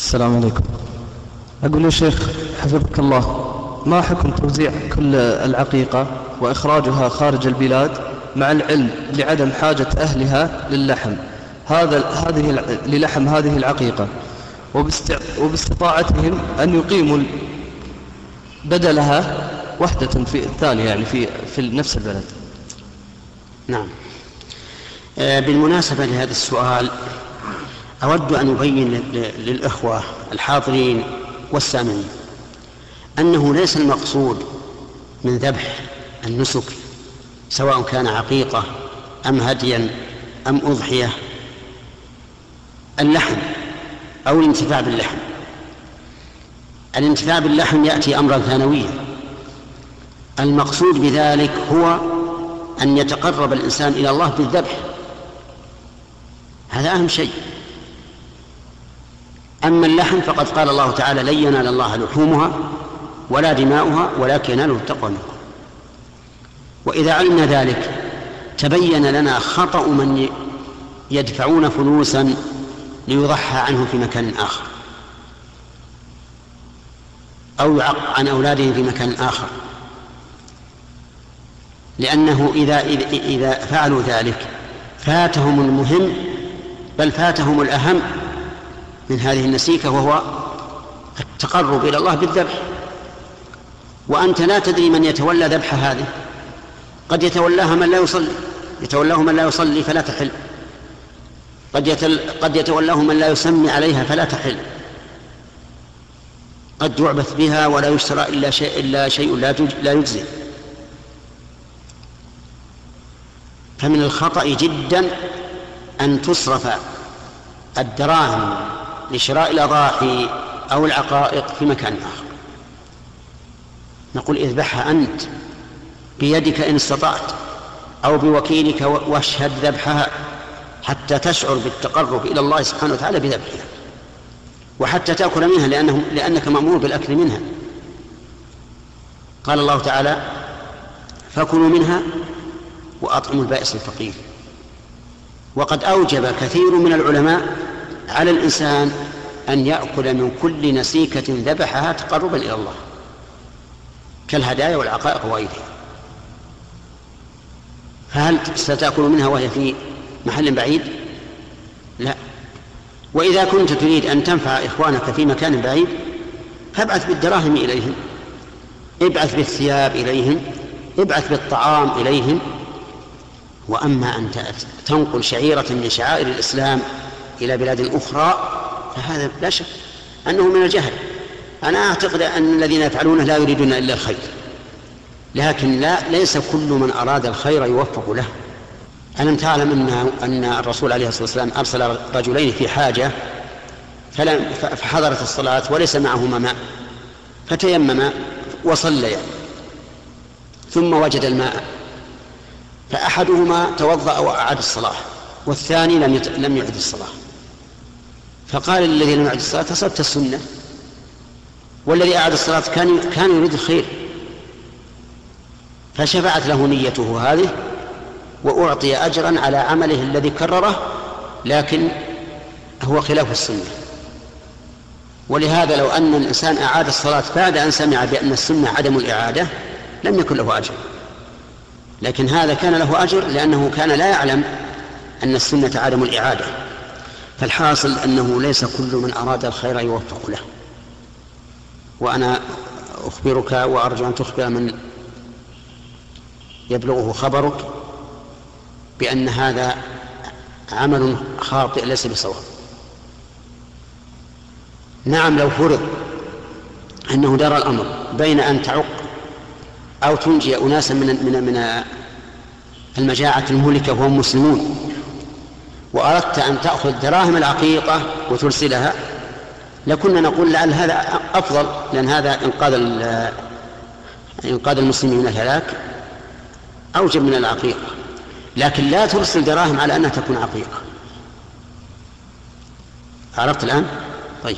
السلام عليكم. أقول يا شيخ حفظك الله ما حكم توزيع كل العقيقة وإخراجها خارج البلاد مع العلم لعدم حاجة أهلها للحم؟ هذا هذه للحم هذه العقيقة. وباست- وباستطاعتهم أن يقيموا بدلها وحدة في الثانية يعني في في نفس البلد. نعم. آه، بالمناسبة لهذا السؤال أود أن أبين لل- للإخوة الحاضرين والسامعين أنه ليس المقصود من ذبح النسك سواء كان عقيقة أم هديا أم أضحية اللحم أو الانتفاع باللحم. الانتفاع باللحم يأتي أمرا ثانويا. المقصود بذلك هو أن يتقرب الإنسان إلى الله بالذبح. هذا أهم شيء. أما اللحم فقد قال الله تعالى لن ينال الله لحومها ولا دماؤها ولكن يناله التقوى منكم. وإذا علمنا ذلك تبين لنا خطأ من يدفعون فلوسا ليضحى عنه في مكان آخر أو يعق عن أولادهم في مكان آخر. لأنه إذا إذا- إذا فعلوا ذلك فاتهم المهم بل فاتهم الأهم من هذه النسيكة وهو التقرب إلى الله بالذبح. وأنت لا تدري من يتولى ذبح هذه. قد يتولاها من لا يصلي. يتولاه من لا يصلي فلا تحل. قد يتل قد يتولاه من لا يسمي عليها فلا تحل. قد يعبث بها ولا يشترى إلا شيء إلا شيء لا تج- لا يجزي. فمن الخطأ جدا أن تصرف الدراهم لشراء الأضاحي أو العقائق في مكان آخر. نقول اذبحها أنت بيدك إن استطعت أو بوكيلك واشهد ذبحها حتى تشعر بالتقرب إلى الله سبحانه وتعالى بذبحها. وحتى تأكل منها لأنه لأنك مأمور بالأكل منها. قال الله تعالى فكلوا منها وأطعموا البائس الفقير. وقد أوجب كثير من العلماء على الإنسان أن يأكل من كل نسيكة ذبحها تقربا إلى الله كالهدايا والعقائق وغيرها. فهل ستأكل منها وهي في محل بعيد؟ لا. وإذا كنت تريد أن تنفع إخوانك في مكان بعيد فابعث بالدراهم إليهم ابعث بالثياب إليهم ابعث بالطعام إليهم. وأما أن تنقل شعيرة من شعائر الإسلام إلى بلاد أخرى فهذا لا شك أنه من الجهل. أنا أعتقد أن الذين يفعلونه لا يريدون إلا الخير. لكن لا ليس كل من أراد الخير يوفق له. ألم تعلم أن أن الرسول عليه الصلاة والسلام أرسل رجلين في حاجة فلم فحضرت الصلاة وليس معهما ماء. فتيمما وصليا. ثم وجد الماء. فأحدهما توضأ وأعاد الصلاة والثاني لم. لم يعد الصلاة. فقال للذي لم يعد الصلاة أصبت السنة. والذي أعاد الصلاة كان كان يريد الخير. فشفعت له نيته هذه وأعطي أجرا على عمله الذي كرره لكن هو خلاف السنة. ولهذا لو أن الإنسان أعاد الصلاة بعد أن سمع بأن السنة عدم الإعادة لم يكن له أجر. لكن هذا كان له أجر لأنه كان لا يعلم أن السنة عدم الإعادة. فالحاصل أنه ليس كل من أراد الخير يوفق له. وأنا أخبرك وأرجو أن تخبر من يبلغه خبرك بأن هذا عمل خاطئ ليس بصواب. نعم لو فرض أنه دار الأمر بين أن تعق أو تنجي أناسا من من من المجاعة المهلكة وهم مسلمون وأردت أن تأخذ دراهم العقيقة وترسلها. لكنا نقول لعل هذا أفضل لأن هذا إنقاذ إنقاذ المسلمين من الهلاك أوجب من العقيقة. لكن لا ترسل دراهم على أنها تكون عقيقة. عرفت الآن؟ طيب.